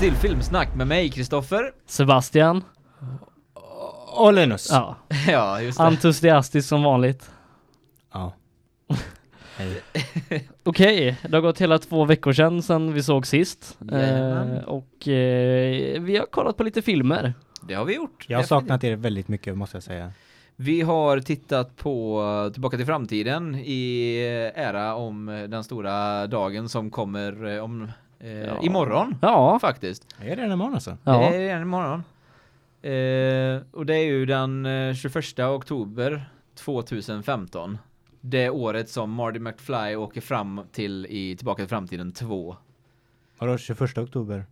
till Filmsnack med mig, Kristoffer. Sebastian. Och Linus. Ja, Ja, just det. entusiastisk som vanligt. Ja. Okej, det har gått hela två veckor sedan, sedan vi såg sist. Eh, och eh, vi har kollat på lite filmer. Det har vi gjort. Jag har saknat er väldigt mycket måste jag säga. Vi har tittat på Tillbaka till framtiden i ära om den stora dagen som kommer eh, om eh, Ja. imorgon Ja, faktiskt. Är det imorgon alltså? Det ja. är redan imorgon. Eh, och det är ju den eh, 21 oktober 2015. Det året som Marty McFly åker fram till i Tillbaka till framtiden 2. Vadå 21 oktober?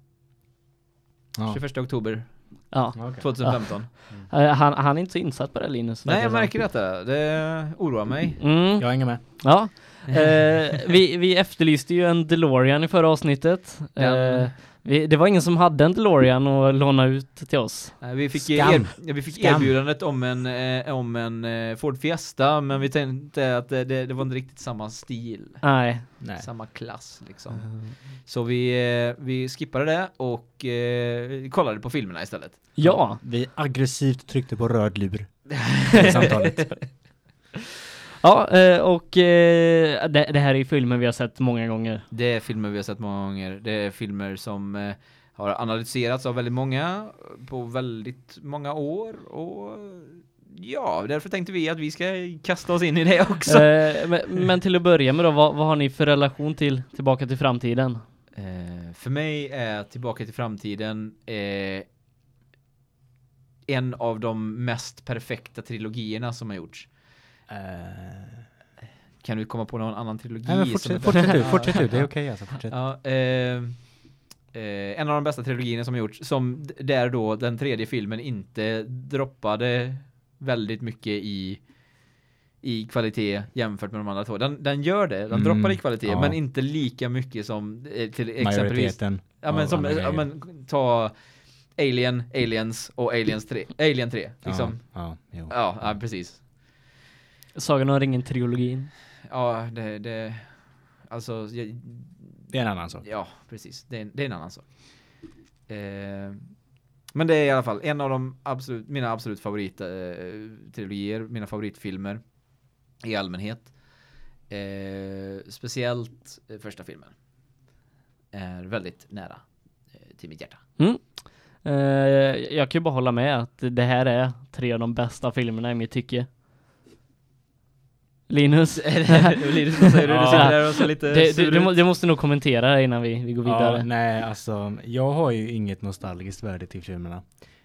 Ja. 21 oktober ja. Okej. 2015. Eh, Han, han är inte så insatt på det Linus. Nej, jag det märker detta. Det oroar mig. Mm, Jag hänger med. ja. Eh, vi, vi efterlyste ju en DeLorean i förra avsnittet. Den- Eh, vi, det var ingen som hade en DeLorean att låna ut till oss. Nej, Vi fick, er, ja, vi fick erbjudandet om en, eh, om en eh, Ford Fiesta, men vi tänkte att det, det, det var inte riktigt samma stil. Nej. Nej. Samma klass liksom. Så vi, eh, vi skippade det och eh, kollade på filmerna istället. Ja. Vi aggressivt tryckte på röd lur i samtalet. Ja, eh, och eh, det, det här är filmer vi har sett många gånger. Det är filmer vi har sett många gånger. Det är filmer som eh, har analyserats av väldigt många på väldigt många år och ja, därför tänkte vi att vi ska kasta oss in i det också. Eh, men, men till att börja med då, vad, vad har ni för relation till Tillbaka till framtiden? Eh, för mig är Tillbaka till framtiden eh, en av de mest perfekta trilogierna som har gjorts. Eh, Kan du komma på någon annan trilogi? Nej fortsätt, fortsätt du, fortsätt du. Det är okej alltså, fortsätt. Ja, eh, eh, en av de bästa trilogierna som gjorts, som där då den tredje filmen inte droppade väldigt mycket i i kvalitet jämfört med de andra två. Den, den gör det, den Mm, droppar i kvalitet, ja. men inte lika mycket som eh, till exempelvis. Ja men som, ja, men ta Alien, Aliens och Aliens 3. Alien 3, liksom. Ja. Ja, ja, precis. Sagan om ringen-trilogin. Ja, det, det alltså, jag, Det är en annan sak. ja, precis. Det är, det är en annan sak. Eh, men det är i alla fall en av de absolut, mina absolut favorit eh, trilogier, mina favoritfilmer i allmänhet. Eh, speciellt eh, första filmen. Är väldigt nära eh, till mitt hjärta. Eh, jag kan ju bara hålla med att det här är tre av de bästa filmerna i mitt tycke. Linus? Linus, vad säger du? Du sitter där och ser lite det, sur du, du, du måste nog kommentera innan vi, vi går vidare. Ja, nej, alltså jag har ju inget nostalgiskt värde till filmerna.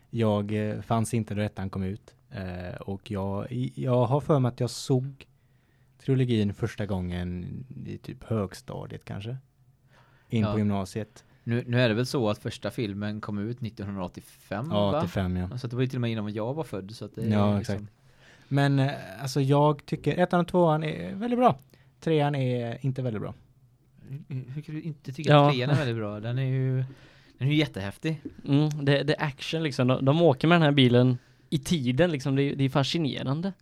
Jag eh, fanns inte då ettan kom ut. Eh, och jag, jag har för mig att jag såg trilogin första gången i typ högstadiet kanske. In Ja. på gymnasiet. Nu, nu är det väl så att första filmen kom ut 1985 Ja, va? 85 ja. Så det var ju till och med innan jag var född så att det är Ja, liksom, exakt. Men eh, alltså jag tycker ettan och tvåan är väldigt bra. Trean är inte väldigt bra. Hur kan du inte tycka Ja. att trean är väldigt bra? Den är ju den är ju jättehäftig. Mm, det, det är action liksom. De, de åker med den här bilen i tiden liksom. Det, är- det är fascinerande.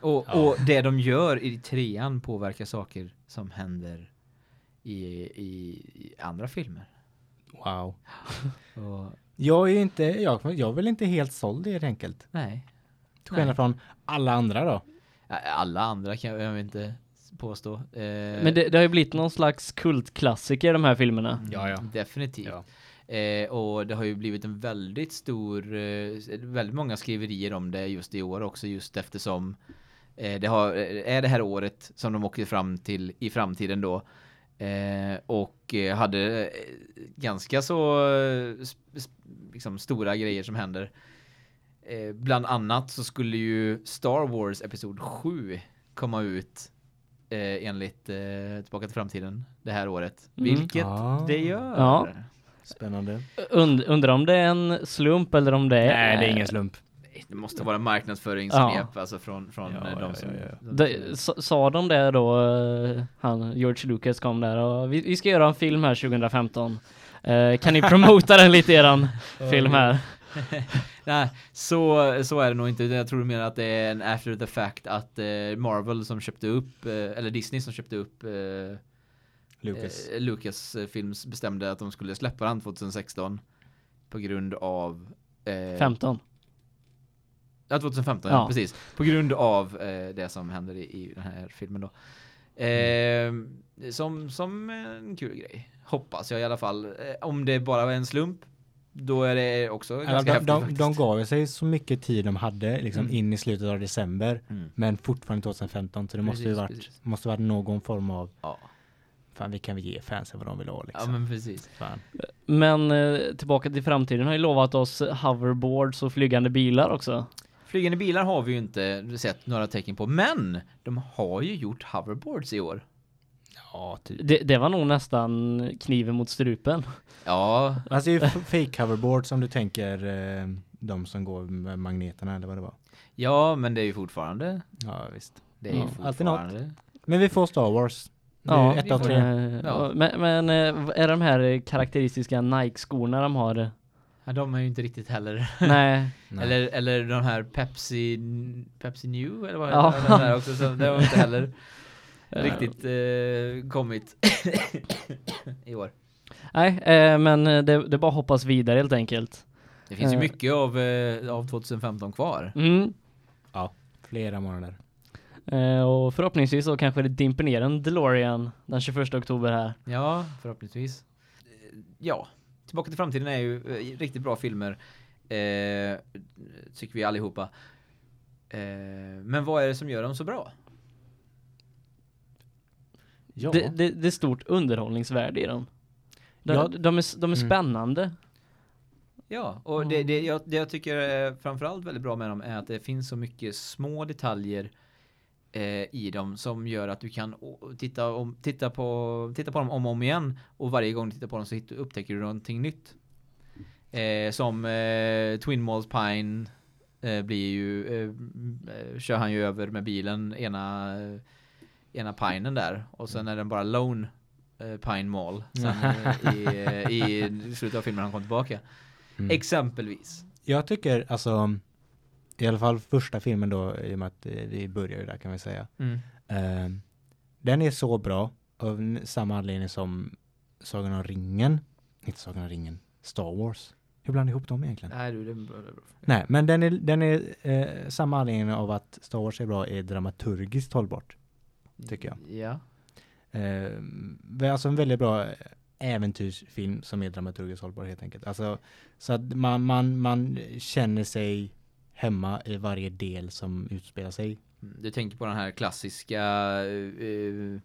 Och, Ja. och det de gör i trean påverkar saker som händer i, i, i andra filmer. Wow. Och, Jag är inte, jag, jag är väl inte helt såld helt enkelt. nej. Till skillnad från alla andra då. Alla andra kan jag väl inte påstå. Eh, Men det, det har ju blivit någon slags kultklassiker de här filmerna. Ja, ja. Definitivt. Ja. Eh, och det har ju blivit en väldigt stor, eh, väldigt många skriverier om det just i år också just eftersom eh, det har, eh, är det här året som de åker fram till i framtiden då. Eh, och eh, hade ganska så sp- sp- liksom stora grejer som händer. Eh, bland annat så skulle ju Star Wars Episod 7 komma ut eh, enligt eh, Tillbaka till framtiden det här året. Mm. Vilket Ah. det gör. Ja. Spännande. Und, undrar om det är en slump eller om det är... Nej, det är ingen slump. Det måste vara marknadsföringsknep alltså från, från Ja, eh, de ja, som... ja, ja. de sa de det då, eh, han, George Lucas kom där och vi, vi ska göra en film här 2015. Eh, kan ni promota den lite eran film här? Nej, så, så är det nog inte. Jag tror mer att det är en after the fact att eh, Marvel som köpte upp, eh, eller Disney som köpte upp eh, Lucas. eh, Lucas Films bestämde att de skulle släppa den 2016 på grund av eh, 15. Ja, 2015, ja. Ja. precis. På grund av eh, det som händer i, i den här filmen då. Eh, som, som en kul grej. Hoppas jag i alla fall. Om det bara var en slump, då är det också Ja, ganska de, häftigt de, faktiskt. de gav sig så mycket tid de hade liksom Mm. in i slutet av december. Mm. Men fortfarande 2015 så det måste ju Precis, varit, precis. måste varit någon form av Ja. Fan vi kan väl ge fansen vad de vill ha ja, liksom. men precis. Fan. Men eh, tillbaka till framtiden har ju lovat oss hoverboards och flygande bilar också. Flygande bilar har vi ju inte sett några tecken på, men de har ju gjort hoverboards i år. Ja, typ. Det, det var nog nästan kniven mot strupen. Ja, Alltså det är ju fake hoverboard som du tänker eh, de som går med magneterna eller vad det var. ja, men det är ju fortfarande. Ja visst. Det är ju fortfarande. Men vi får Star Wars. Ja, ett av tre. Ja. Men, men eh, är de här karaktäristiska Nike-skorna de har? Ja, de är ju inte riktigt heller. Nej. Eller, eller de här Pepsi, Pepsi New eller vad Ja. heter den där också. Så det har inte heller riktigt eh, kommit i år. Nej, eh, men det, det är bara hoppas vidare helt enkelt. Det finns ju Eh. mycket av, eh, av 2015 kvar. Mm. Flera månader. Eh, och förhoppningsvis så kanske det dimper ner en DeLorean den 21 oktober här. Ja, förhoppningsvis. Eh, Ja, Tillbaka till framtiden är ju eh, riktigt bra filmer. Eh, tycker vi allihopa. Eh, men vad är det som gör dem så bra? Ja. Det, det, det är stort underhållningsvärde i dem. De, Ja. de, är, de är Mm. spännande. Ja, och det, det, jag, det jag tycker är framförallt väldigt bra med dem är att det finns så mycket små detaljer eh, i dem som gör att du kan titta, om, titta, på, titta på dem om och om igen och varje gång du tittar på dem så hitt- upptäcker du någonting nytt. Eh, som eh, Twin Malls Pine eh, blir ju, eh, eh, kör han ju över med bilen ena, eh, ena pinen där och sen är den bara Lone eh, Pine Mall eh, i, eh, i slutet av filmen han kom tillbaka. Mm. Exempelvis. Jag tycker alltså i alla fall första filmen då i och med att eh, vi börjar där kan vi säga. Eh, den är så bra av samma anledning som Sagan om ringen. Inte Sagan om ringen. Star Wars. Hur blandar ihop dem egentligen? Nej du, det är bra. Det är bra. Nej, men den är, den är eh, samma anledning av att Star Wars är bra är dramaturgiskt hållbart. Tycker jag. Ja. Eh, det är alltså en väldigt bra äventyrsfilm som är dramaturgiskt hållbar helt enkelt. Alltså, så att man, man, man känner sig hemma i varje del som utspelar sig. Mm, Du tänker på den här klassiska eh,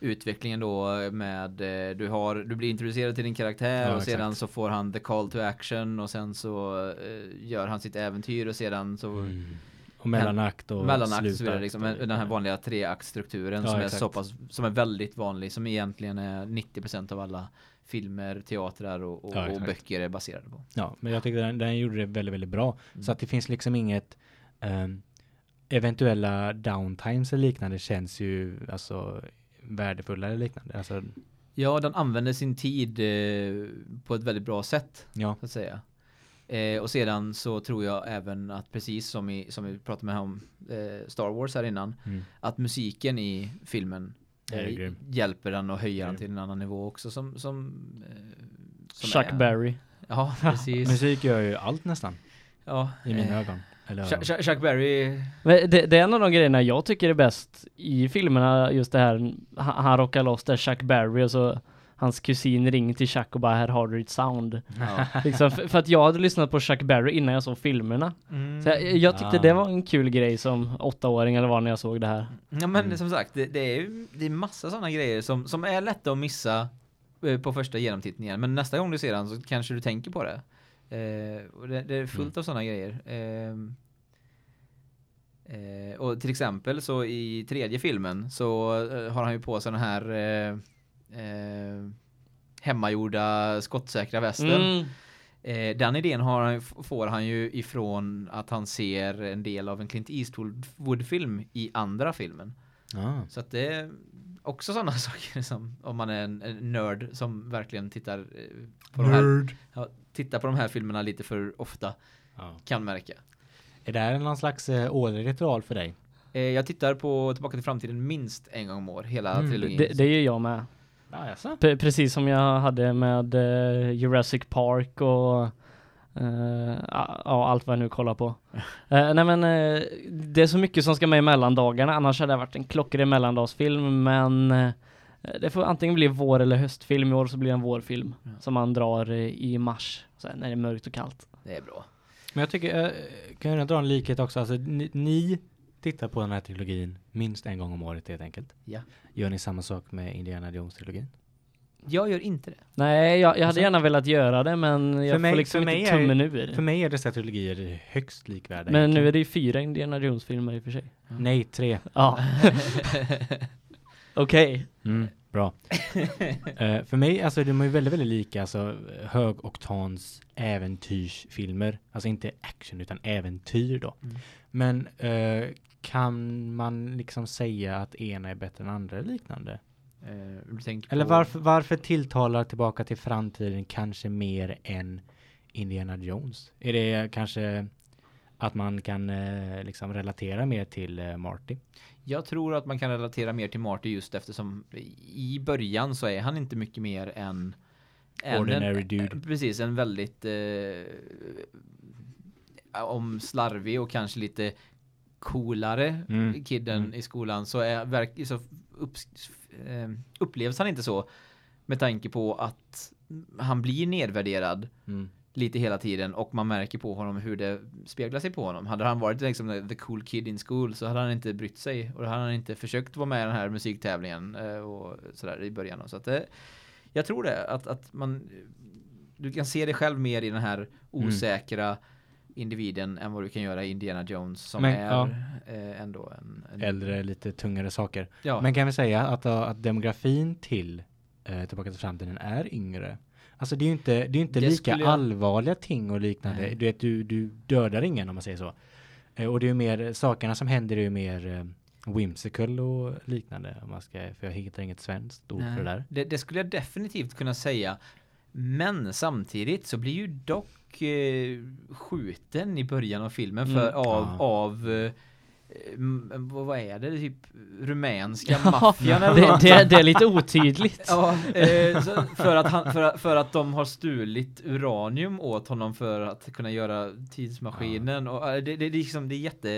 utvecklingen då med eh, du har du blir introducerad till din karaktär Ja, och sedan exakt. så får han the call to action och sen så eh, gör han sitt äventyr och sedan så Och mellanakt och mellanakt så vidare slutakt liksom den här vanliga treaktstrukturen Ja, som är exakt. så pass som är väldigt vanlig som egentligen är 90% av alla filmer, teatrar och, och, Ja, och böcker är baserade på. Ja, men jag tycker den, den gjorde det väldigt, väldigt bra. Mm. Så att det finns liksom inget ehm, eventuella downtimes eller liknande känns ju alltså värdefulla eller liknande. Alltså, Ja, den använder sin tid eh, på ett väldigt bra sätt. ja. så att säga. Eh, och sedan så tror jag även att precis som, i, som vi pratade med om eh, Star Wars här innan, Mm. att musiken i filmen eh, hjälper den och höjer den till en annan nivå också som, som, eh, som Chuck är- Berry. Ja, precis. Musik gör ju allt nästan ja, i mina eh, ögon. Eller Chuck, Berry det, det är en av de grejerna jag tycker är bäst i filmerna, just det här, han, han rockar loss där Chuck Berry och så hans kusin ringer till Chuck och bara här har du ditt sound. ja. Liksom, för, för att jag hade lyssnat på Chuck Berry innan jag såg filmerna. Mm. Så jag, jag tyckte Ah. det var en kul grej som åttaåring eller vad när jag såg det här. Ja men Mm. som sagt, det, det är ju det är massa sådana grejer som, som är lätta att missa eh, på första genomtittningen. Men nästa gång du ser den så kanske du tänker på det. Eh, och det, det är fullt Mm. av sådana grejer. Ehm, eh, och till exempel så i tredje filmen så eh, har han ju på sig den här eh, hemmagjorda skottsäkra västen. Mm. Eh, den idén har får han ju ifrån att han ser en del av en Clint Eastwood-film i andra filmen. Ah. Så att det är också sådana saker som om man är en, en nörd som verkligen tittar eh, på de här, ja, tittar på de här filmerna lite för ofta Ja. kan märka. Är det här någon slags eh, årlig ritual för dig? Eh, jag tittar på Tillbaka till framtiden minst en gång om år, hela Mm. trilogin. Det, det gör jag med. Jaså? P- precis som jag hade med eh, Jurassic Park och eh, ja, allt vad jag nu kollar på. Eh, nej men eh, det är så mycket som ska med i mellandagarna, annars hade det varit en klockren mellandagsfilm, men eh, det får antingen bli vår eller höstfilm. I år så blir det en vårfilm Ja. som man drar eh, i mars, så här, när det är mörkt och kallt. Det är bra. Men jag tycker, eh, kan jag dra en likhet också? Alltså, ni, ni tittar på den här trilogin minst en gång om året helt enkelt. Ja. Gör ni samma sak med Indiana Jones-trilogin? Jag gör inte det. Nej, jag, jag hade Alltså- gärna velat göra det, men jag mig- får liksom för mig inte är- tummen ur. För mig är dessa trilogier högst likvärdiga. Men nu egentligen. är det ju fyra Indiana Jones-filmer i och för sig. Nej, tre. Ja. Okej. Mm, bra. Eh, för mig, alltså de är ju väldigt, väldigt lika, alltså högoktans äventyrsfilmer. Alltså inte action utan äventyr då. Mm. Men eh, kan man liksom säga att ena är bättre än andra eller liknande? Eh, Eller varför, varför tilltalar Tillbaka till framtiden kanske mer än Indiana Jones? Är det kanske att man kan eh, liksom relatera mer till eh, Marty? Jag tror att man kan relatera mer till Marty just eftersom i början så är han inte mycket mer än Ordinary en, dude. Precis, en väldigt eh, om slarvig och kanske lite coolare Mm. kidden Mm. i skolan så är så upp, eh, upplevs han inte så med tanke på att han blir nedvärderad Mm. lite hela tiden och man märker på honom hur det speglar sig på honom. Hade han varit liksom the cool kid in school så hade han inte brytt sig och då hade han inte försökt vara med i den här musiktävlingen eh, och sådär i början. Så att det, jag tror det att, att man du kan se det själv mer i den här osäkra individen än vad du kan göra i Indiana Jones som Men, är ja. eh, ändå en, en Äldre, lite tungare saker. Ja, Men kan vi säga att, uh, att demografin till uh, Tillbaka till framtiden är yngre? Alltså det är ju inte, det är inte Det lika jag- allvarliga ting och liknande. Nej. Du vet, du, du dödar ingen om man säger så. Eh, och det är ju mer, sakerna som händer är ju mer uh, whimsical och liknande. Om man ska, för jag hittar inget svenskt ord för det där. Det, det skulle jag definitivt kunna säga. Men samtidigt så blir ju dock eh, skjuten i början av filmen för, Mm. av, Ja. av eh, vad är det? Typ rumänska Ja, maffian eller Det, något. det, det är lite otydligt. Ja, eh, för, att han, för, att- för att de har stulit uranium åt honom för att kunna göra tidsmaskinen. Och, eh, det, det, liksom, det är jätte...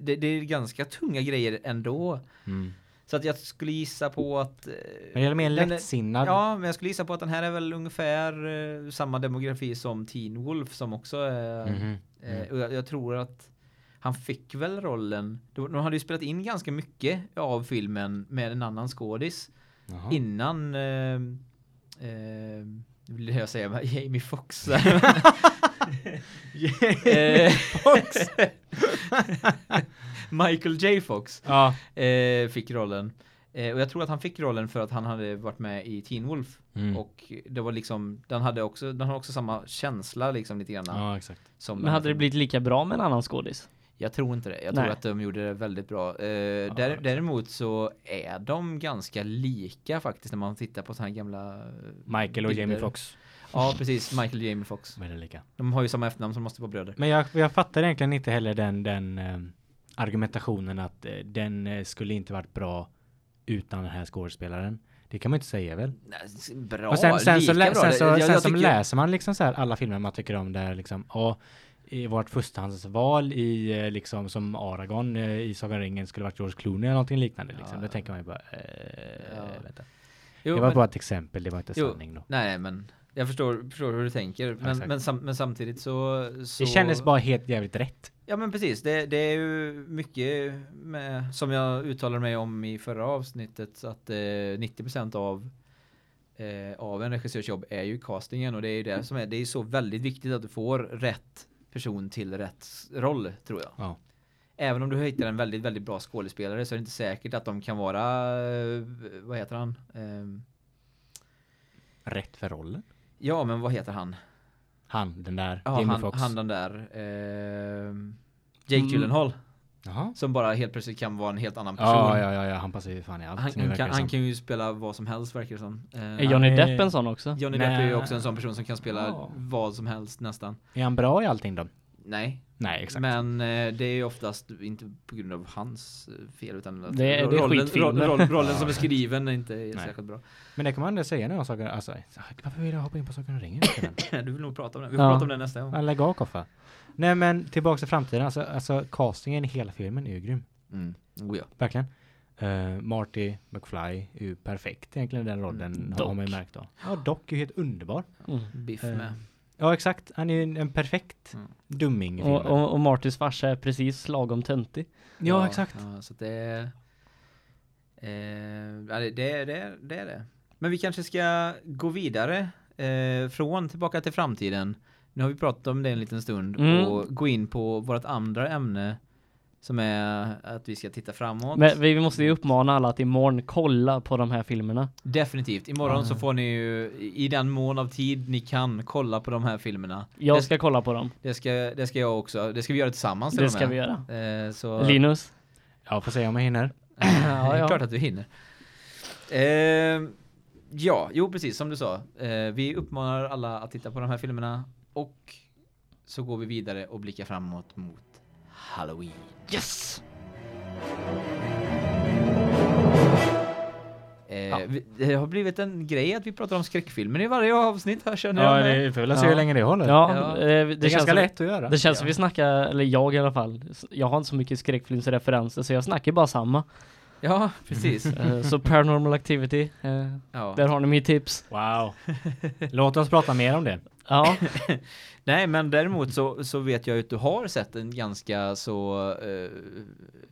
Det, det är ganska tunga grejer ändå. Mm. Så att jag skulle gissa på att... eh, Men det är mer lättsinnad. Ja, men jag skulle gissa på att den här är väl ungefär eh, samma demografi som Teen Wolf som också är... Mhm. Eh, och jag, jag tror att han fick väl rollen... De, de hade ju spelat in ganska mycket av filmen med en annan skådis Jaha. innan... Eh, eh, vill jag säga Jamie Foxx. Eh, Fox. Michael J. Fox Ja. eh, fick rollen. Eh, och jag tror att han fick rollen för att han hade varit med i Teen Wolf. Mm. Och det var liksom, den hade också, den har också samma känsla liksom lite grann. ja, exakt. Som Men hade det blivit lika bra med en annan skådis? Jag tror inte det. Jag Nej. tror att de gjorde det väldigt bra. Eh, där, exakt. däremot så är de ganska lika faktiskt när man tittar på sådana här gamla eh, Michael och bilder. Jamie Foxx. Ja, precis. Michael och Jamie Fox. Lika. De har ju samma efternamn som måste vara bröder. Men jag, jag fattar egentligen inte heller den, den eh, argumentationen att eh, den eh, skulle inte varit bra utan den här skådespelaren. Det kan man inte säga väl? Bra, och sen, sen så, lika lä, bra. sen så, Jag- sen jag så tycker- läser man liksom så här alla filmer man tycker om där liksom, ja, vårt förstahandsval i eh, liksom som Aragorn i Sagan ringen skulle varit George Clooney eller någonting liknande liksom. Ja. Då tänker man ju bara, eh, Ja. vänta. Jo, det var men- bara ett exempel, det var inte Jo, sanning då. Nej, men jag förstår, förstår hur du tänker. Men, men, sam, men samtidigt så, så... Det kändes bara helt jävligt rätt. Ja men precis, det, det är ju mycket med, som jag uttalade mig om i förra avsnittet att eh, 90% av eh, av en regissörs jobb är ju castingen och det är ju det som är det är så väldigt viktigt att du får rätt person till rätt roll tror jag. Ja. Även om du hittar en väldigt väldigt bra skådespelare så är det inte säkert att de kan vara eh, vad heter han? Ehm, Rätt för rollen. Ja men vad heter han? Han, den där, Ja, Jamie han, Foxx. han den där ehm, Jake Mm. Gyllenhaal Jaha. som bara helt plötsligt kan vara en helt annan person. Ja, ja, ja, ja, han passar ju fan i allt. Han, han, kan, han kan ju spela vad som helst verkar det som. Eh, Är Johnny Nej. Depp en sån också? Johnny Depp är ju Nej. också en sån person som kan spela Ja. vad som helst nästan. Är han bra i allting då? Nej, Nej, exakt. men eh, det är ju oftast inte på grund av hans eh, fel utan att Det är- det är rollen, skitfilmer. roll, rollen som är skriven är inte är Nej. särskilt bra. Men det kan man ändå säga när jag saker, alltså, varför vill jag hoppa in på Saker och ringer? Du vill nog prata om det. Vi får Ja. prata om det nästa gång. Lägg av Koffa. Nej men tillbaka till framtiden, alltså, alltså castingen i hela filmen är ju grym. Mm. Oh, ja. Verkligen. Uh, Marty McFly är ju perfekt egentligen den rollen Mm, har man ju märkt då. Ja, Doc är ju helt underbar. Mm. Biff med. Ja exakt, han är ju en, en perfekt Mm. dumming. Och, och, och Martys farsa är precis lagom töntig. ja, exakt. Ja, så det är... Eh, ja, det, det, det, det är det. Men vi kanske ska gå vidare eh, från tillbaka till framtiden. Nu har vi pratat om det en liten stund Mm. och gå in på vårt andra ämne som är att vi ska titta framåt. Men vi måste ju uppmana alla att imorgon kolla på de här filmerna. Definitivt. Imorgon Ah. så får ni ju i den mån av tid ni kan kolla på de här filmerna. Jag det, ska kolla på dem. det ska det ska jag också. Det ska vi göra tillsammans till Det och ska med. vi göra. Eh, så Linus? Jag får se om jag hinner. ja, Ja, ja. klart att du hinner. Eh, ja, jo precis som du sa. Eh, vi uppmanar alla att titta på de här filmerna och så går vi vidare och blickar framåt mot Halloween. Yes! Eh, vi, det har blivit en grej att vi pratar om skräckfilmer i varje avsnitt här känner Ja, jag. det får väl se Ja. hur länge det håller. Ja, Ja. eh, det, det är känns ganska som, lätt att göra. Det känns som Ja. vi snackar, eller jag i alla fall, jag har inte så mycket skräckfilmsreferenser så jag snackar bara samma. Ja, precis. Eh, så Paranormal Activity, eh, Ja. där har ni mitt tips. Wow. Låt oss prata mer om det. Ja, Nej, men däremot så, så vet jag att du har sett en ganska så eh,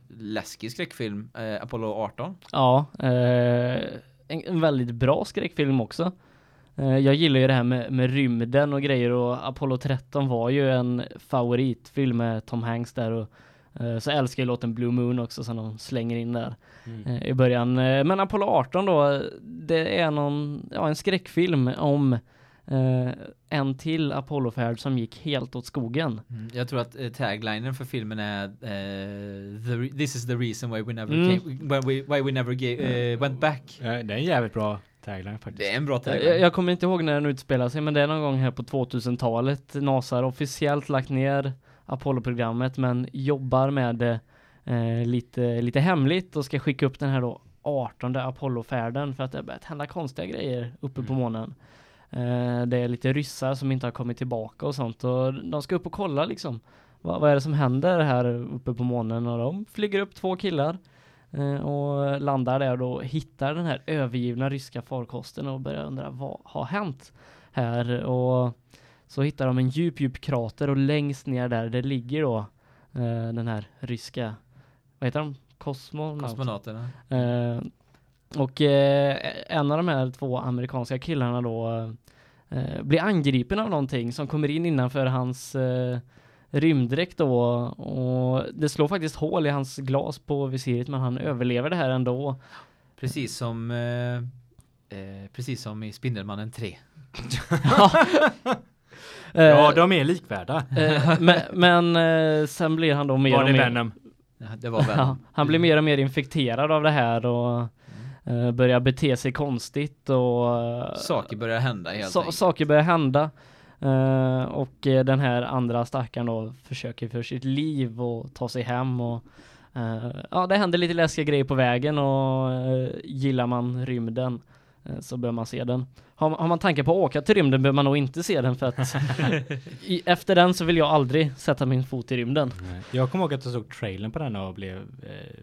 läskig skräckfilm, Apollo 18. ja en, en väldigt bra skräckfilm också. Jag gillar ju det här med, med rymden och grejer och Apollo 13 var ju en favoritfilm med Tom Hanks där och eh, så älskar jag låten Blue Moon också som de slänger in där. eh, i början. Eh, Men Apollo 18 då, det är någon, ja, en skräckfilm om eh, en till Apollofärd som gick helt åt skogen. Mm, Jag tror att taglinen för filmen är eh, the This is the reason why we never Mm. came, why we, why we never ga- eh, went back. Det är en jävligt bra tagline faktiskt. Det är en bra tagline. Jag, jag kommer inte ihåg när den utspelar sig, men det är någon gång här på 2000-talet. NASA har officiellt lagt ner Apollo-programmet, men jobbar med det eh, lite, lite hemligt och ska skicka upp den här då 18 Apollo-färden för att det har börjat hända konstiga grejer uppe på Mm. månen. Eh, det är lite ryssar som inte har kommit tillbaka och sånt och de ska upp och kolla liksom. Vad, vad är det som händer här uppe på månen? Och de flyger upp två killar eh, och landar där och hittar den här övergivna ryska farkosten och börjar undra vad har hänt här och så hittar de en djup, djup krater och längst ner där det ligger då eh, den här ryska, vad heter de? Kosmonaut? Kosmonauterna. Eh, och eh, en av de här två amerikanska killarna då eh, blir angripen av någonting som kommer in innanför hans eh, rymddräkt då och det slår faktiskt hål i hans glas på visiret men han överlever det här ändå. Precis som eh, eh, precis som i Spindelmannen 3. Eh, Ja, de är likvärda. eh, men men eh, sen blir han då mer Var och det mer Venom? Det var. Ja, han blir mer och mer infekterad av det här och eh, börjar bete sig konstigt och eh, Saker börjar hända helt sa- enkelt. saker börjar hända. Eh, och eh, den här andra stackaren då försöker för sitt liv och ta sig hem och eh, ja, det händer lite läskiga grejer på vägen och eh, gillar man rymden eh, så bör man se den. Har, har man tankar på att åka till rymden bör man nog inte se den för att i, efter den så vill jag aldrig sätta min fot i rymden. Nej. Jag kommer ihåg att jag såg trailern på den och blev eh,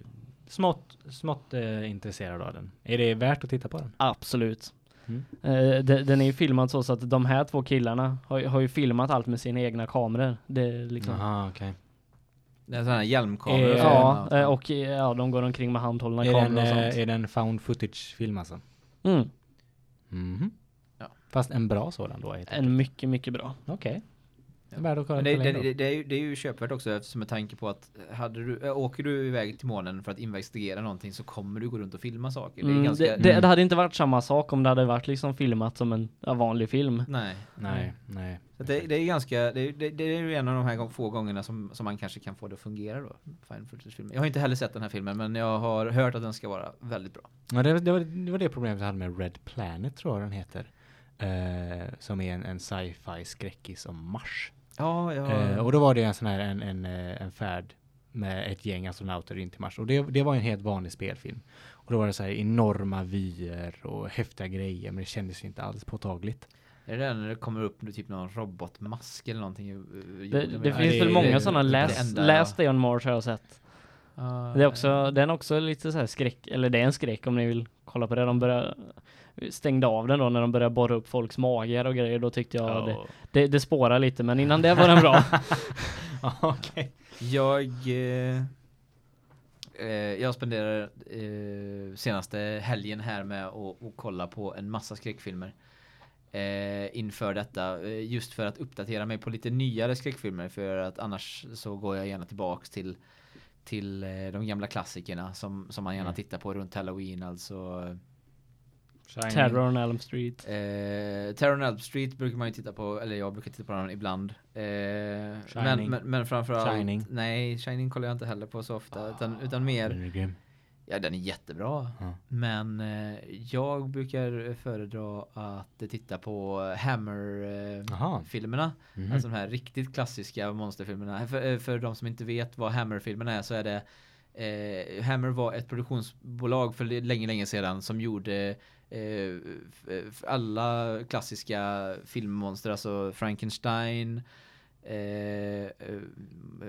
smått, smått eh, intresserad av den. Är det värt att titta på den? Absolut. Mm. Eh, de- den är ju filmad så, så att de här två killarna har, ju- har ju filmat allt med sina egna kameror. Det är liksom Jaha, okej. Det är sådana här hjälmkameror. Eh, Ja, eh, och eh, ja, de går omkring med handhållna Är, den, kameror och sånt. eh, är den found footage-film alltså? Mm, Mhm. Ja. Fast en bra sådan då? en mycket, mycket bra. Okej. Är värd att kolla Men det, det, det, det, är ju, det är ju köpvärt också eftersom med tanke på att hade du, äh, åker du iväg till månen för att investigera någonting så kommer du gå runt och filma saker. Det är Mm, ganska... det, det, det hade inte varit samma sak om det hade varit liksom filmat som en vanlig film. Nej. Nej, nej. Så det, det är ganska, det, det, det är ju en av de här få gångerna som, som man kanske kan få det att fungera då. Fine. Jag har inte heller sett den här filmen men jag har hört att den ska vara väldigt bra. Ja, det, det, var, det var det problemet jag hade med Red Planet tror jag den heter. Eh, som är en, en sci-fi skräckis om Mars. Ja, ja. Eh, och då var det en sån här en, en, eh, en färd med ett gäng astronauter in till Mars. Och det, det var en helt vanlig spelfilm. Och då var det så här enorma vyer och häftiga grejer, men det kändes ju inte alls påtagligt. Är det när det kommer upp typ någon robotmask eller någonting? ur- ur Det, det finns det- väl det- många det- sådana det last, enda- last Day on Mars har jag sett. Ja, Det är också, den är också lite så här skräck, eller det är en skräck om ni vill kolla på det. De börjar, stängde av den då när de började borra upp folks magar och grejer. Då tyckte jag det, det, det spårar lite, men innan det var den bra. Okej. Jag eh, eh, jag spenderar eh, senaste helgen här med att kolla på en massa skräckfilmer. Eh, inför detta eh, just för att uppdatera mig på lite nyare skräckfilmer för att annars så går jag gärna tillbaks till till eh, de gamla klassikerna som som man gärna Mm. tittar på runt Halloween alltså Shining. Terror on Elm Street. Eh, Terror on Elm Street brukar man ju titta på, eller jag brukar titta på den ibland. Eh, men, men, men framförallt, Shining. nej, Shining kollar jag inte heller på så ofta, utan, utan mer, Den är grym. ja den är jättebra. Ja. Men eh, jag brukar föredra att titta på Jaha. Hammer-filmerna. Mhm. Alltså de här riktigt klassiska monsterfilmerna. För, för de som inte vet vad Hammer-filmerna är så är det eh, Hammer var ett produktionsbolag för länge, länge sedan som gjorde eh, f- alla klassiska filmmonster, alltså Frankenstein, eh, eh,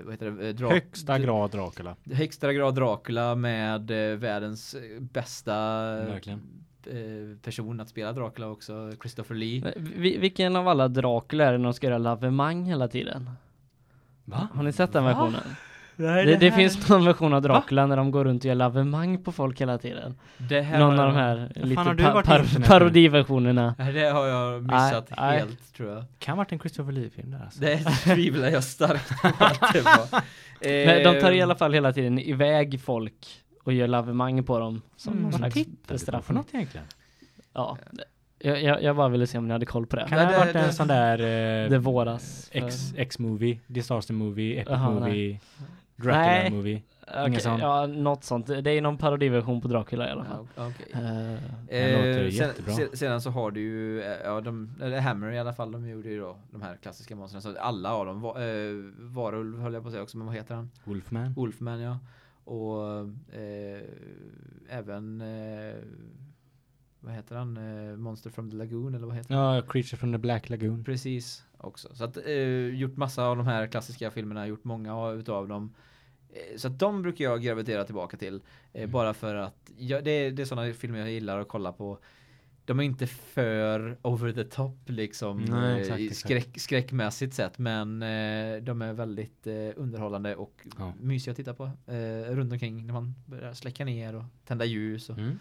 vad heter det? Eh, Dra- Högsta grad Dracula. Högsta grad Dracula med eh, världens eh, bästa Verkligen. eh, person att spela Dracula också, Christopher Lee. Eh, Vi, vilken av alla Dracula är det när de ska göra lavemang hela tiden? Va? Har ni sett den Va? versionen? Nej, Det, det finns någon version av Dracula när de går runt och gör lavemang på folk hela tiden. Det här Någon av de här lite pa- par- parodiversionerna. Det har jag missat nej. helt tror jag. Kan ha varit en Christopher Lee-film där alltså. Det tvivlar jag starkt på att det var. Men de tar i Eh, alla fall hela tiden iväg folk och gör lavemang på dem som Mm, någon vad slags tittar du på för bestraffning. något egentligen? Ja, jag, jag, jag bara ville se om ni hade koll på det. Kan det ha det- varit en det- sån där... Eh, Det våras. X, X-movie, Disaster movie, Epic Jaha, movie, Nej. Dracula movie. Okej, ingen sån? Ja, något sånt. Det är någon parodiversion på Dracula i alla fall. Ja, okej. Eh, låter Eh, sen, sedan så har du ju, eh, ja de, eller Hammer i alla fall, de gjorde ju då de här klassiska monstren. Så alla av dem, eh, Varulv höll jag på att säga också, men vad heter han? Wolfman. Wolfman ja. Och eh, även, eh, vad heter han? Eh, Monster from the Lagoon eller vad heter han? Ja, Creature from the Black Lagoon. Precis, också. Så att eh, gjort massa av de här klassiska filmerna, gjort många av- utav dem. Eh, Så att de brukar jag gravitera tillbaka till. Eh, Mm. Bara för att, jag, det, är- det är sådana filmer jag gillar att kolla på. De är inte för over the top liksom Nej, eh, exakt. skräck, skräckmässigt sett men eh, de är väldigt eh, underhållande och Ja. mysiga att titta på eh, runt omkring när man börjar släcka ner och tända ljus och Mm.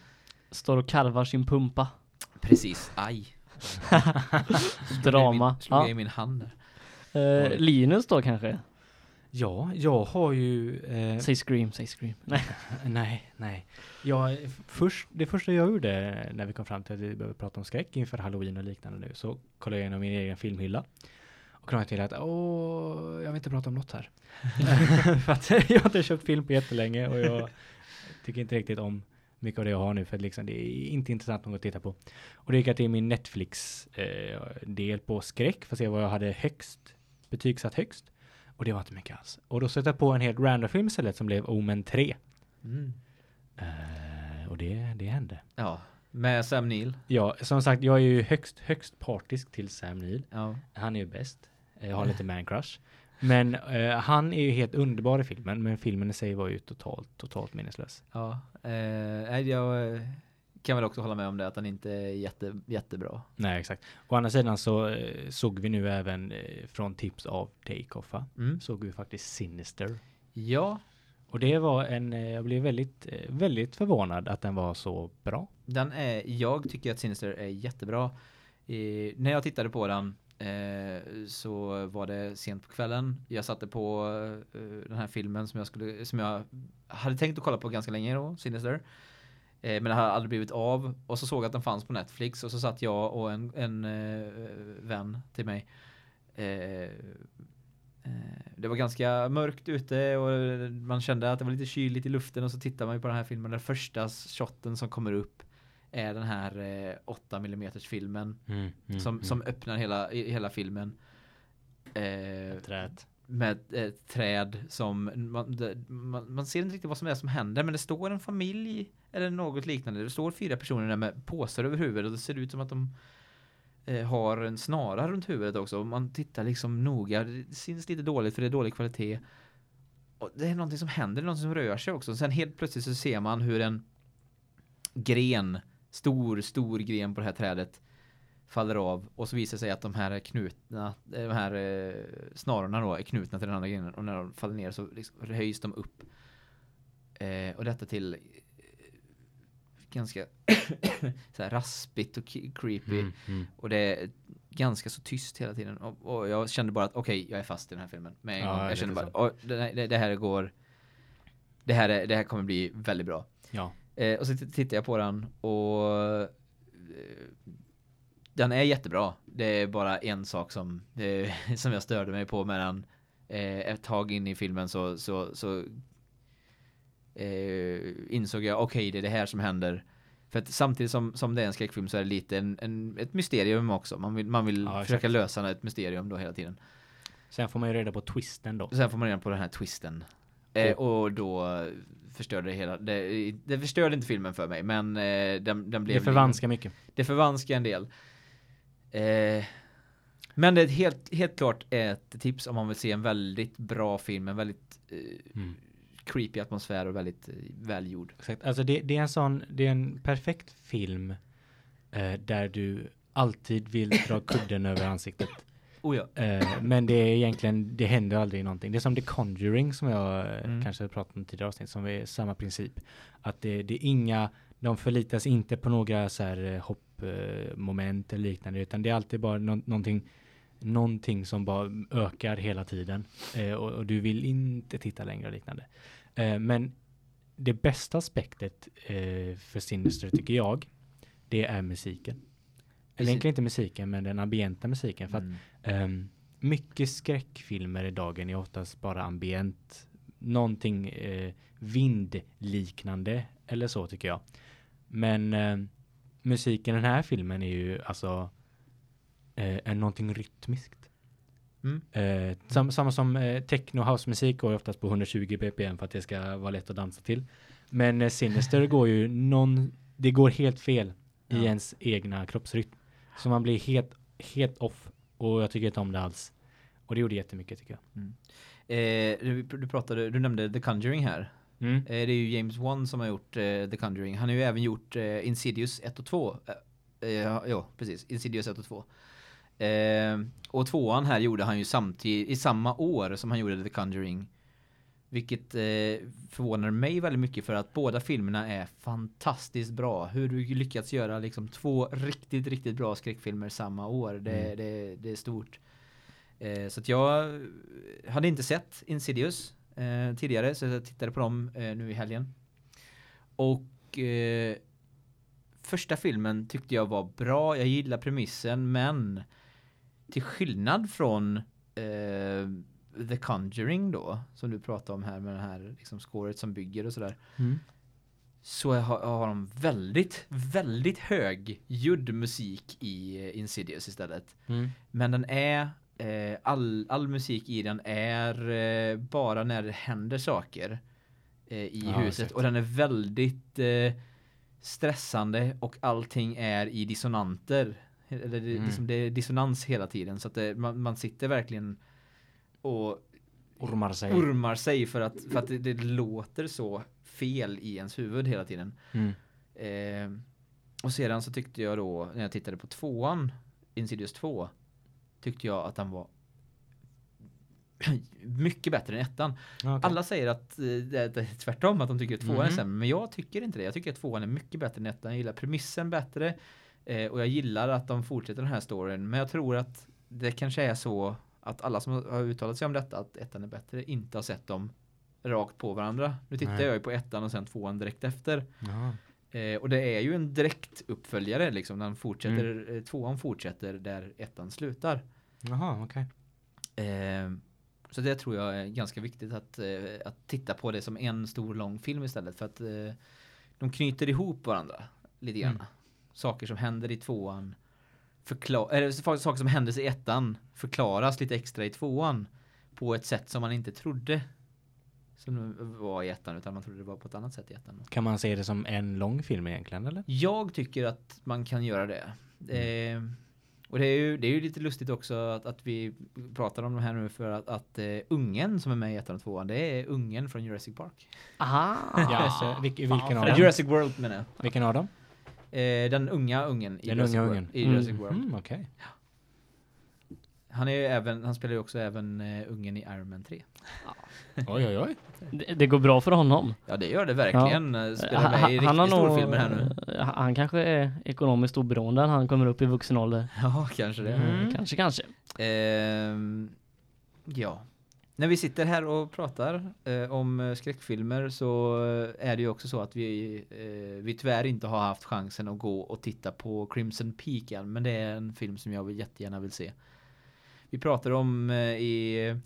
står och karvar sin pumpa. precis, aj. Drama. Slog jag Ja. i min hand där. Eh, Linus då kanske? Ja, jag har ju... Eh, Säg Scream, säg Scream. Nej. nej, nej. Jag, först, det första jag gjorde när vi kom fram till att vi behöver prata om skräck inför halloween och liknande nu så kollade jag igenom min egen filmhylla. Och kom jag till att åh, jag vill inte prata om något här. för att jag har inte köpt film på jättelänge och jag tycker inte riktigt om mycket av det jag har nu för att liksom, det är inte intressant något att titta på. Och det gick jag till min Netflix-del på skräck för att se vad jag hade högst, betygsatt högst. Och det var inte mycket alls. Och då satte jag på en helt random film istället som blev Omen 3. Mm. Eh, och det, det hände. Ja, med Sam Neill. Ja, som sagt, jag är ju högst, högst partisk till Sam Neill. Ja. Han är ju bäst. Eh, Jag har lite man crush. Men eh, han är ju helt underbar i filmen, men filmen i sig var ju totalt, totalt minneslös. Ja, eh, jag eh, kan väl också hålla med om det att den inte är jätte, jättebra. Nej, exakt. Å andra sidan så eh, såg vi nu även eh, från tips av Takeoff? Mm. såg vi faktiskt Sinister. Ja, Och det var en, jag blev väldigt, väldigt förvånad att den var så bra. den är, jag tycker att Sinister är jättebra. Eh, när jag tittade på den eh, så var det sent på kvällen. Jag satte på eh, den här filmen som jag, skulle, som jag hade tänkt att kolla på ganska länge då, Sinister. Eh, men det hade aldrig blivit av. Och så såg jag att den fanns på Netflix och så satt jag och en, en eh, vän till mig. Eh, eh, det var ganska mörkt ute och man kände att det var lite kyligt i luften och så tittar man ju på den här filmen. Den första shotten som kommer upp är den här eh, 8 mm filmen som, som öppnar hela, hela filmen. Eh, Träet. med ett träd som man, det, man, man ser inte riktigt vad som är som händer men det står en familj eller något liknande. Det står fyra personer där med påsar över huvudet och det ser ut som att de eh, har en snara runt huvudet också. Och man tittar liksom noga. Det syns lite dåligt för det är dålig kvalitet. Och det är någonting som händer, någonting som rör sig också. Sen helt plötsligt så ser man hur en gren, stor, stor gren på det här trädet faller av och så visar det sig att de här är knutna, de här eh, snarorna då är knutna till den andra grenen och när de faller ner så liksom höjs de upp. Eh, och detta till eh, ganska så här raspigt och creepy Mm, mm. och det är ganska så tyst hela tiden och, och jag kände bara att okej, jag är fast i den här filmen med en Ja, gång. jag kände bara, "Oj, det, det, det här går det här, är, det här kommer bli väldigt bra. Ja. Eh, och så tittar jag på den och eh, den är jättebra. Det är bara en sak som, eh, som jag störde mig på med den. Eh, ett tag in i filmen så, så, så eh, insåg jag okej det är det här som händer. För att samtidigt som, som det är en skräckfilm så är det lite en, en, ett mysterium också. Man vill, man vill Ja, försöka lösa ett mysterium då hela tiden. Sen får man ju reda på twisten då. Sen får man reda på den här twisten. Eh, och då förstörde det hela. Det, det förstörde inte filmen för mig, men eh, den, den blev... Det förvanskar mycket. Det förvanskar en del. Eh, men det är helt, helt klart ett tips om man vill se en väldigt bra film, en väldigt eh, Mm. creepy atmosfär och väldigt eh, välgjord. Exakt. Alltså det, det är en sån, det är en perfekt film eh, där du alltid vill dra kudden över ansiktet. Oh ja. Eh, men det är egentligen, det händer aldrig någonting. Det är som The Conjuring som jag eh, Mm. kanske pratat om tidigare avsnitt som är samma princip. Att det, det är inga, de förlitas inte på några så här eh, hoppmoment eller liknande utan det är alltid bara nå- någonting någonting som bara ökar hela tiden eh, och, och du vill inte titta längre och liknande. Eh, men det bästa aspektet eh, för Sinister tycker jag det är musiken. Eller egentligen inte musiken men den ambienta musiken för att Mm. Ehm, mycket skräckfilmer idag är oftast bara ambient. Någonting eh, vindliknande eller så tycker jag. Men eh, musiken i den här filmen är ju alltså eh, är någonting rytmiskt. Mm. Eh, sam, samma som eh, techno house musik går oftast på 120 bpm för att det ska vara lätt att dansa till. Men eh, Sinister går ju någon, det går helt fel i Ja. ens egna kroppsrytm. Så man blir helt, helt off och jag tycker inte om det alls. Och det gjorde jättemycket tycker jag. Eh, du, du pratade, du nämnde The Conjuring här. Mm. Eh, det är ju James Wan som har gjort eh, The Conjuring. Han har ju även gjort eh, Insidious 1 och 2. Eh, eh, ja, ja, precis. Insidious 1 och 2. Eh, och tvåan här gjorde han ju samtidigt, i samma år som han gjorde The Conjuring. Vilket eh, förvånar mig väldigt mycket för att båda filmerna är fantastiskt bra. Hur du lyckats göra liksom två riktigt, riktigt bra skräckfilmer samma år. Det, Mm. det, det är stort. Eh, så att jag hade inte sett Insidious eh, tidigare så jag tittade på dem eh, nu i helgen. Och eh, första filmen tyckte jag var bra. Jag gillar premissen men till skillnad från eh, The Conjuring då som du pratade om här med det här liksom scoret som bygger och sådär Mm. så har, har de väldigt, väldigt hög ljudmusik i eh, Insidious istället. Mm. Men den är eh, all, all musik i den är eh, bara när det händer saker eh, i Ja, huset exakt. och den är väldigt eh, stressande och allting är i dissonanter. Eller det, Mm. liksom det är dissonans hela tiden så att det, man, man sitter verkligen och Ormar sig. ormar sig för att, för att det, det låter så fel i ens huvud hela tiden. Mm. Eh, och sedan så tyckte jag då när jag tittade på tvåan, Insidious 2, tyckte jag att den var mycket bättre än ettan. Okej. Alla säger att eh, det är tvärtom, att de tycker att tvåan är Mhm. sämre. Men jag tycker inte det. Jag tycker att tvåan är mycket bättre än ettan. Jag gillar premissen bättre. Eh, och jag gillar att de fortsätter den här storyn. Men jag tror att det kanske är så att alla som har uttalat sig om detta, att ettan är bättre, inte har sett dem rakt på varandra. Nu tittar Nej. jag ju på ettan och sen tvåan direkt efter. Eh, och det är ju en direkt uppföljare liksom. Den fortsätter, Mm. eh, tvåan fortsätter där ettan slutar. Jaha, okej. Eh, så det tror jag är ganska viktigt att, eh, att titta på det som en stor lång film istället för att eh, de knyter ihop varandra lite grann. Mm. Saker som händer i tvåan förklara eller saker som hände i ettan förklaras lite extra i tvåan på ett sätt som man inte trodde som var i ettan utan man trodde det var på ett annat sätt i ettan. Kan man se det som en lång film egentligen eller? Jag tycker att man kan göra det. Mm. Eh, och det är, ju, det är ju lite lustigt också att, att vi pratar om det här nu för att, att uh, ungen som är med i ettan och tvåan det är ungen från Jurassic Park. Aha! ja, så, vil, vilken av dem? Jurassic World menar jag. Vilken av dem? Eh, den unga ungen i den Jurassic, unga ungen. i Jurassic World. Mm. Okay. Ja. Han är ju även han spelar ju också även uh, ungen i Iron Man 3. Ja. oj oj oj. Det, det, går bra för honom. Ja, det gör det verkligen. Ja. Spelar med i han, riktigt stora filmer här nu. Han kanske är ekonomiskt oberoende när han kommer upp i vuxen ålder. Ja, kanske det. Mm. Kanske kanske. Eh, ja. När vi sitter här och pratar eh, om skräckfilmer så är det ju också så att vi, eh, vi tyvärr inte har haft chansen att gå och titta på Crimson Peak än, men det är en film som jag jättegärna vill se. Vi pratade om eh, i,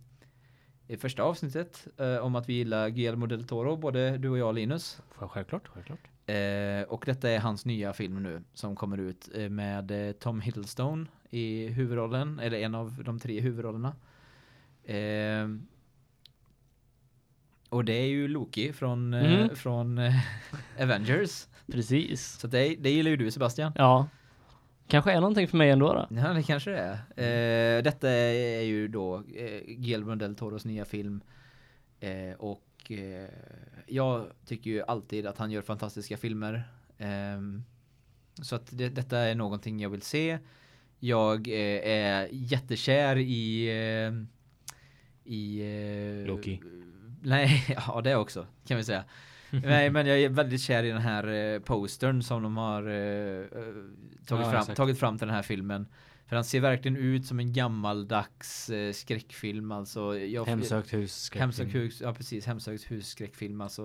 i första avsnittet eh, om att vi gillar Guillermo del Toro, både du och jag Linus. Självklart, självklart. Eh, och detta är hans nya film nu som kommer ut eh, med eh, Tom Hiddleston i huvudrollen, eller en av de tre huvudrollerna. Eh, och det är ju Loki från, mm. från Avengers. Precis. Så det, det gillar ju du Sebastian. Ja. Kanske är någonting för mig ändå då. Ja, det kanske det är. Eh, detta är ju då eh, Guillermo del Toros nya film. Eh, och eh, jag tycker ju alltid att han gör fantastiska filmer. Ehm, så att det, detta är någonting jag vill se. Jag eh, är jättekär i eh, i Loki. Nej, ja det också kan vi säga. Nej, men jag är väldigt kär i den här eh, postern som de har eh, eh tagit, ja, fram, tagit fram till den här filmen. För han ser verkligen ut som en gammaldags eh, skräckfilm alltså jag, Hemsökt hus skräckfilm. Hemsökt hus, ja precis, Hemsökt hus skräckfilm alltså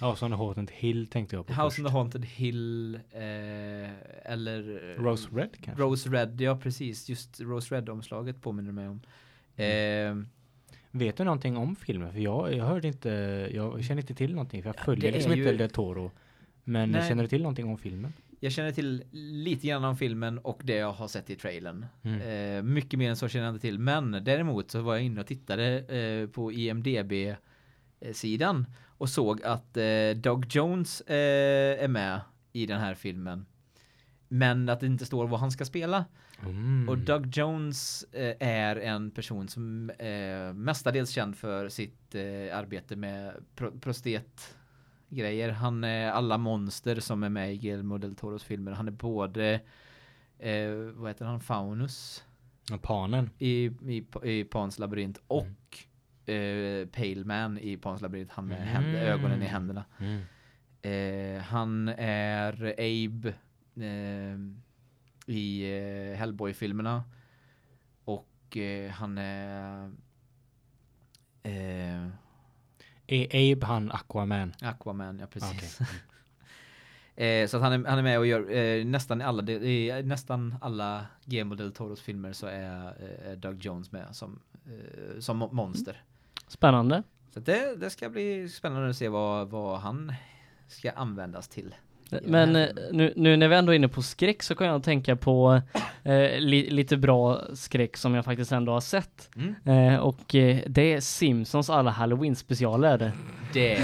House on the Haunted Hill tänkte jag på House först. on the Haunted Hill eh, eller eh, Rose Red kanske? Rose Red, ja precis, just Rose Red omslaget påminner mig om. Mm. Eh, Vet du någonting om filmen? För jag, jag hörde inte, jag känner inte till någonting. För jag följer liksom ju... inte Del Toro. Men Nej. känner du till någonting om filmen? Jag känner till lite grann om filmen och det jag har sett i trailern. Mm. Eh, mycket mer än så känner jag inte till. Men däremot så var jag inne och tittade eh, på IMDB-sidan och såg att eh, Doug Jones eh, är med i den här filmen. Men att det inte står vad han ska spela. Mm. Och Doug Jones eh, är en person som eh, mestadels känd för sitt eh, arbete med pro prostet grejer. Han är alla monster som är med i Guillermo del Toros filmer. Han är både eh, vad heter han? Faunus. Panen. I, i, i Pans labyrint och mm. Pale Man i Pans labyrint. Han med mm. ögonen i händerna. Mm. Eh, han är Abe i eh, Hellboy-filmerna. Och eh, han är... Eh, är Abe han Aquaman? Aquaman, ja precis. Okay. Eh, så att han är, han är med och gör eh, nästan alla i nästan alla Guillermo del Toros filmer så är eh, Doug Jones med som eh, som monster. Spännande. Så det, det ska bli spännande att se vad, vad han ska användas till. Men eh, nu, nu, när vi ändå är inne på skräck så kan jag tänka på eh, li, lite bra skräck som jag faktiskt ändå har sett. Mm. Eh, och eh, det är Simpsons alla Halloween-specialer. Det,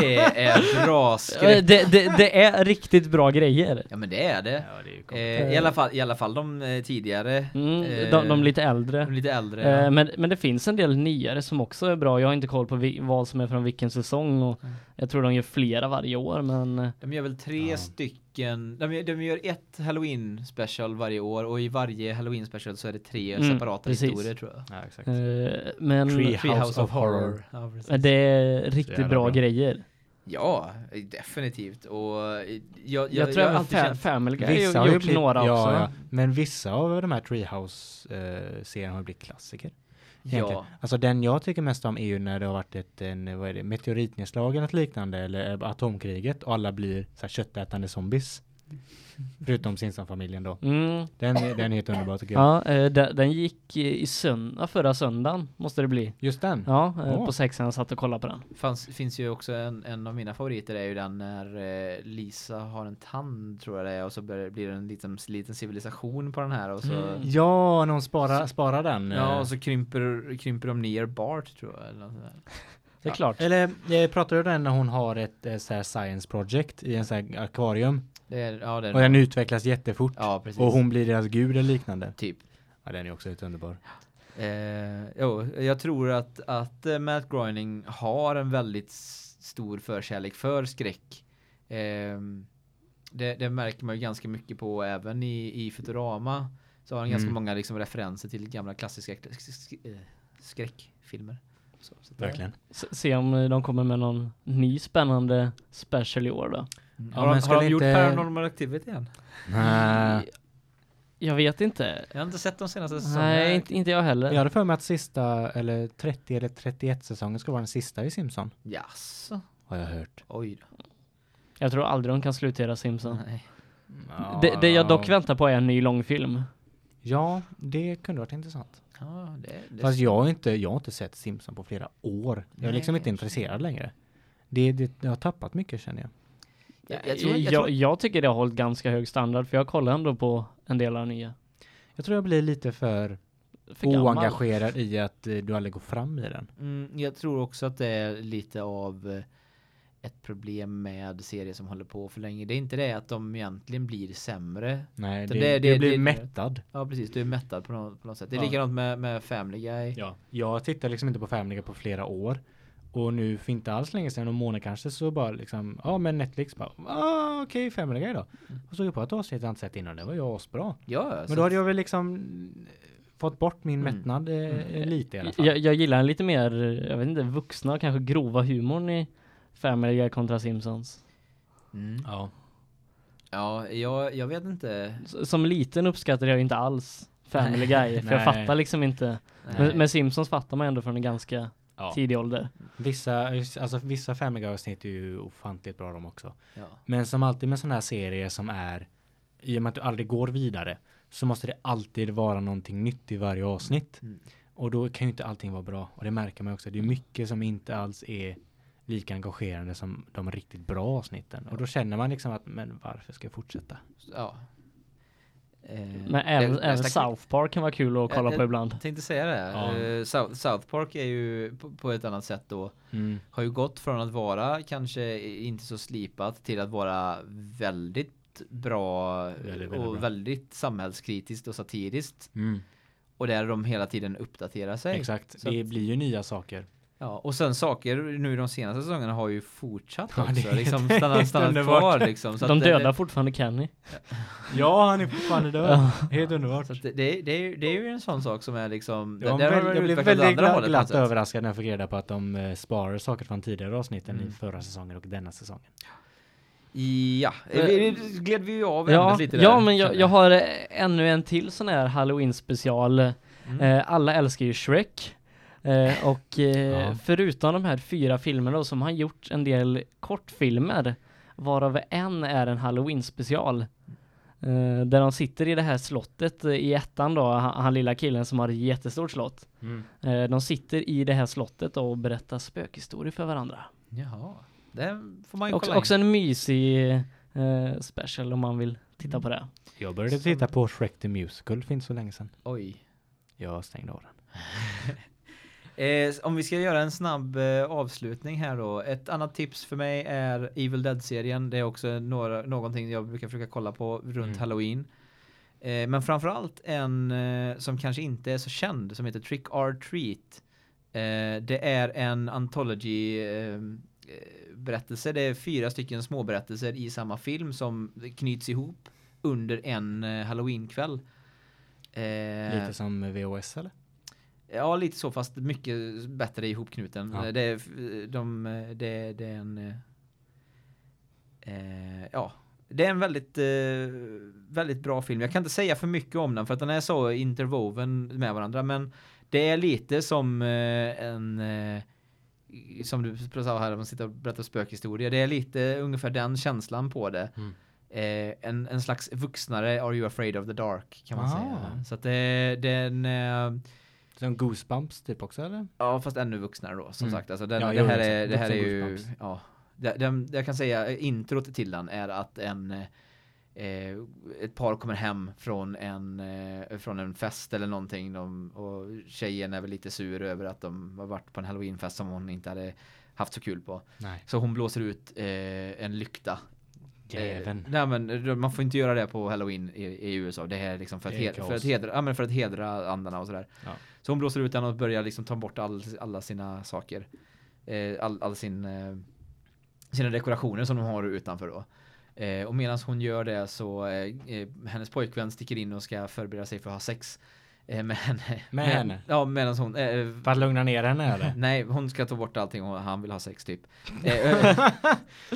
det är bra skräck. Det, det, det, är riktigt bra grejer. Ja men det är det. Ja, det är eh, i, alla fall, I alla fall de eh, tidigare. Mm, de, de, lite äldre. De lite äldre ja. men, men det finns en del nyare som också är bra. Jag har inte koll på vi, vad som är från vilken säsong. Och mm. Jag tror de gör flera varje år men... De gör väl tre ja. stycken. De, de gör ett Halloween special varje år och i varje Halloween special så är det tre mm, separata precis. historier tror jag. Ja, exakt. Uh, men Tree House, House of, of Horror. Horror. Ja, det är riktigt bra, bra, grejer. Ja, definitivt. Och jag, jag, jag tror att fa Family Guy har gjort några ja, också. Ja, men vissa av de här Treehouse-serierna uh, har blivit klassiker. Egentligen. Ja. Alltså den jag tycker mest om är ju när det har varit ett en, vad är det, meteoritnedslag eller något liknande eller atomkriget och alla blir så här köttätande zombies. Förutom Simpson-familjen då. Mm. Den, är- den är helt underbar tycker jag. Ja, eh, den, den gick i söndag, förra söndagen måste det bli. Just den? Ja, eh, Åh. på sexan jag satt och kollade på den. Fanns, finns ju också en, en av mina favoriter är ju den när eh, Lisa har en tand tror jag det är och så blir, blir det en liten, liten civilisation på den här och så Mm. Ja, någon sparar, sparar den. Ja, eh. och så krymper, krymper de ner Bart tror jag. Eller något. Det är Ja. klart. Eller eh, pratar du den när hon har ett eh, så här science project i en så här akvarium är, ja, är och den utvecklas jättefort Ja, precis. och hon blir deras gud eller liknande. Typ. Ja, den är också helt underbar. Eh, jo, jag tror att, att eh, Matt Groening har en väldigt stor förkärlek för skräck. Ehm, det, det märker man ju ganska mycket på även i, i Futurama. Så har han ganska Mm. många liksom referenser till gamla klassiska sk- sk- eh, skräckfilmer. Så, så Verkligen. Se om eh, de kommer med någon ny spännande special i år då. Mm. Ja, har men de, har de gjort inte- Paranormal Activity än? Nej. Jag vet inte. Jag har inte sett de senaste säsongerna. Nej, inte, inte jag heller. Jag hade för mig att sista, eller 30 eller 31 säsongen ska vara den sista i Simpson. Jaså? Har jag hört. Oj då. Jag tror aldrig de kan slutera Simpson. Nej. Det, det jag dock väntar på är en ny långfilm. Ja, det kunde varit intressant. Ja, det, det Fast jag har inte, jag har inte sett Simpson på flera år. Jag är liksom Nej. inte intresserad längre. Det, det, jag har tappat mycket känner jag. jag, Jag, tror, jag jag, tror, jag tycker det har hållit ganska hög standard för jag kollar ändå på en del av nya. Jag tror jag blir lite för, För gammal. oengagerad i att eh, du aldrig går fram i den. Mm, jag tror också att det är lite av eh, ett problem med serier som håller på för länge. Det är inte det att de egentligen blir sämre. Nej, det, det- det, det- blir det- mättad. Ja, precis. Du är mättad på något, på något sätt. Det är Ja. likadant med, med Family Guy. Ja. Jag tittar liksom inte på Family Guy på flera år. Och nu för inte alls länge sedan, någon månad kanske, så bara liksom, ja men Netflix bara, ah, okej Family Guy då. Och så jag på ett avsnitt jag inte sett innan, det var ju asbra. Ja, Men då hade jag väl liksom fått bort min Mm. mättnad eh, Mm. lite i alla fall. Jag, jag gillar lite mer, jag vet inte, vuxna kanske grova humorn i Family Guy kontra Simpsons. Mm. Ja. Ja, jag, jag vet inte. Som liten uppskattar jag inte alls Family Guy, för jag fattar liksom inte. Men, med Simpsons fattar man ändå från en ganska ja. tidig ålder. Vissa, alltså vissa Family Guy-avsnitt är ju ofantligt bra de också. Ja. Men som alltid med sådana här serier som är, i och med att du aldrig går vidare, så måste det alltid vara någonting nytt i varje avsnitt. Mm. Och då kan ju inte allting vara bra. Och det märker man också. Det är mycket som inte alls är lika engagerande som de riktigt bra avsnitten. Och då känner man liksom att, men varför ska jag fortsätta? ja. Eh, Men även, det- även South Park kan vara kul att kolla Eh, på ibland. Jag tänkte säga det. Ja. Eh, South, South Park är ju på, på ett annat sätt då. Har ju gått från att vara kanske inte så slipat till att vara väldigt bra Väldigt, väldigt och bra. väldigt samhällskritiskt och satiriskt. Mm. Och där de hela tiden uppdaterar sig. Exakt. Så det att- blir ju nya saker. Ja, och sen saker nu de senaste säsongerna har ju fortsatt Ja, också. liksom stannat, stannat kvar liksom. Så De att det- dödar fortfarande Kenny. Ja, han är fortfarande död. Helt underbart. Så det, det, det, är, ju- det är ju en sån sak som är liksom... Jag, där de jag blev väldigt andra glatt, glatt överraskad när jag fick reda på att de eh, sparar saker från tidigare avsnitten Mm. i förra säsongen och denna säsongen. Ja, vi, vi, gled vi ju av Ja, lite där. ja men jag, jag har eh, ännu en till sån här Halloween special. Mm. Eh, alla älskar ju Shrek. Eh, och eh, Ja. förutom de här fyra filmerna då, som har gjort en del kortfilmer, varav en är en Halloween special. Eh, där de sitter i det här slottet eh, i ettan då, han, han lilla killen som har ett jättestort slott. Eh, de sitter i det här slottet då och berättar spökhistorier för varandra. Jaha, det får man ju Också, kolla in. också en mysig eh, special om man vill titta på det. Jag började titta på Shrek the Musical inte så länge sedan. Oj. Jag stängde av den. Eh, om vi ska göra en snabb eh, avslutning här då. Ett annat tips för mig är Evil Dead-serien. Det är också några, någonting jag brukar försöka kolla på runt Mm. Halloween. Eh, men framförallt en eh, som kanske inte är så känd som heter Trick or Treat. Eh, det är en anthology eh, eh, berättelse. Det är fyra stycken små berättelser i samma film som knyts ihop under en Halloween-kväll. Lite som VHS eller? Ja, lite så fast mycket bättre ihopknuten. Ja. Det, är, de, det, det är en... eh, ja, det är en väldigt, eh, väldigt bra film. Jag kan inte säga för mycket om den för att den är så interwoven med varandra. Men det är lite som eh, en... Eh, som du sa här, man sitter och berättar spökhistoria. Det är lite ungefär den känslan på det. Mm. eh, en, en slags vuxnare Are You Afraid of the Dark kan man Ah. säga. Så att det, den Som Goosebumps typ också eller? Ja, fast ännu vuxnare då, som Mm. sagt. Alltså, den, Ja, det, här är, det här är ju, ja. Det, den, jag kan säga, eh, introt till den är att en, eh, ett par kommer hem från en, eh, från en fest eller någonting. De, och tjejen är väl lite sur över att de har varit på en halloweenfest som hon inte hade haft så kul på. Nej. Så hon blåser ut eh, en lykta. Eh, nej men man får inte göra det på halloween i, i USA. Det här är liksom för att, hed, för att hedra, ja, men för att hedra andarna och sådär. Ja. Så hon blåser ut den och börjar liksom ta bort all, alla sina saker. Eh, all, all sin, eh, sina dekorationer som de har utanför då. Eh, och medan hon gör det så eh, eh, hennes pojkvän sticker in och ska förbereda sig för att ha sex eh, henne. Med henne? Ja, medan hon eh, För att lugna ner henne eller? Nej, hon ska ta bort allting och han vill ha sex typ. Eh, eh,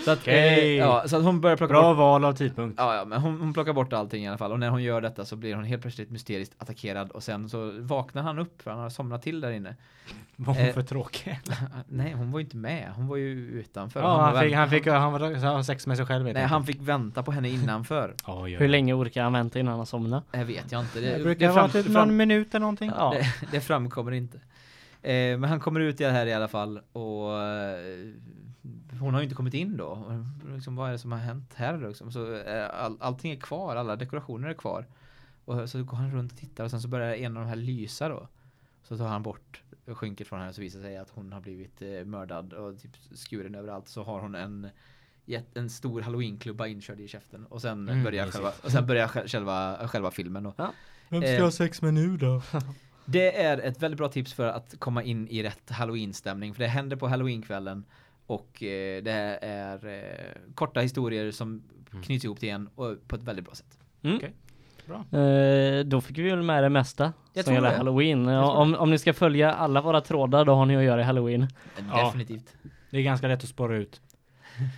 så, att, eh, Okej. ja, så att hon börjar plocka Bra bort val av tidpunkt. Ja, ja, men hon, hon plockar bort allting i alla fall och när hon gör detta så blir hon helt plötsligt mysteriskt attackerad och sen så vaknar han upp för han har somnat till där inne. Var hon Eh, för tråkig? Nej, hon var ju inte med. Hon var ju utanför. Ja, han var fick, han fick, han var ha sex med sig själv Nej, han fick vänta på henne innanför. Hur länge orkar han vänta innan han somnar? Det vet jag inte. Det, Det brukar det, vara typ någon minut eller någonting. Ja. det, det framkommer inte. Eh, men han kommer ut i det här i alla fall och eh, hon har ju inte kommit in då. Och Liksom, vad är det som har hänt här? Liksom? Så, eh, all, allting är kvar, alla dekorationer är kvar. Och så går han runt och tittar och sen så börjar en av de här lysa då. Så tar han bort skynket från henne och så visar det sig att hon har blivit eh, mördad och typ skuren överallt. Så har hon en, en stor halloweenklubba inkörd i käften. Och sen Mm, börjar, själva, och sen börjar sj- själva, själva filmen då. Vem ska ha sex med nu då? Det är ett väldigt bra tips för att komma in i rätt halloween-stämning. För det händer på halloweenkvällen. Och eh, det är eh, korta historier som Mm. knyts ihop till en och på ett väldigt bra sätt. Mm. Okej. Eh, då fick vi väl med det mesta Jag som gäller det. halloween. Ja, om, om ni ska följa alla våra trådar då har ni att göra i halloween. Ja. Definitivt. Det är ganska lätt att spåra ut.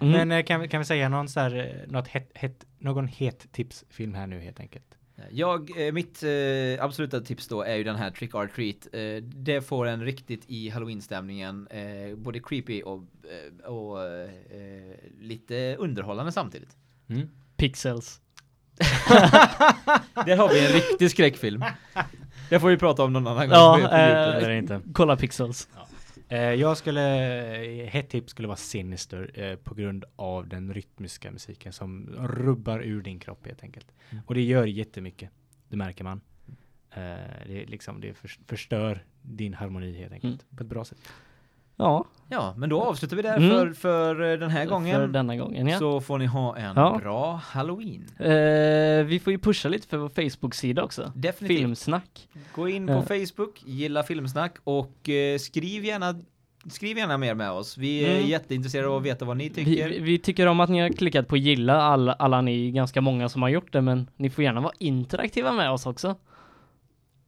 Mm. Men eh, kan, vi- kan vi säga någon så här, eh, något het, het, någon het tipsfilm här nu helt enkelt? Jag, eh, mitt eh, absoluta tips då är ju den här Trick or Treat. Eh, det får en riktigt i halloween-stämningen. Eh, både creepy och, eh, och eh, lite underhållande samtidigt. Mm. Pixels. Där har vi en riktig skräckfilm. Det får vi prata om någon annan gång. Ja, eh. Kolla Pixels. Eh, jag skulle, eh, hett tips skulle vara Sinister eh, på grund av den rytmiska musiken som rubbar ur din kropp helt enkelt. Mm. Och det gör jättemycket, det märker man. Eh, det, liksom, det förs- förstör din harmoni helt enkelt, Mm. på ett bra sätt. Ja, Ja, men då avslutar vi där Mm. för, för eh, den här gången. för denna gången ja. Så får ni ha en Ja. bra halloween. Eh, vi får ju pusha lite för vår Facebook-sida också. Definitivt. Filmsnack. Gå in på Ja. Facebook, gilla Filmsnack och eh, skriv gärna Skriv gärna mer med oss. Vi är Mm. jätteintresserade av att veta vad ni tycker. vi, vi tycker om att ni har klickat på gilla, alla, alla ni, ganska många som har gjort det, men ni får gärna vara interaktiva med oss också.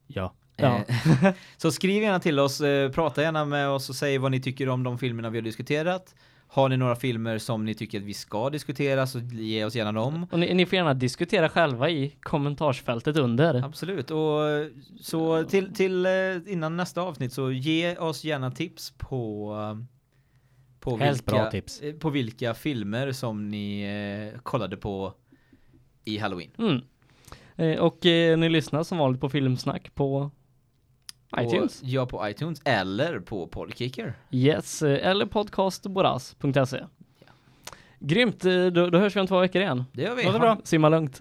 Ja. Ja. Så skriv gärna till oss, eh, prata gärna med oss och säg vad ni tycker om de filmerna vi har diskuterat. Har ni några filmer som ni tycker att vi ska diskutera så ge oss gärna dem. Och ni, ni får gärna diskutera själva i kommentarsfältet under. Absolut. Och eh, så till, till eh, innan nästa avsnitt så ge oss gärna tips på på vilka, bra tips. på vilka filmer som ni kollade på i Halloween. Mm. Och eh, ni lyssnar som vanligt på Filmsnack på iTunes. Och, ja, på iTunes eller på Podkicker. Yes, eh, eller podcastboras.se. Grymt, eh, då, då hörs vi om två veckor igen. Det gör vi. Ha det bra. Simma lugnt.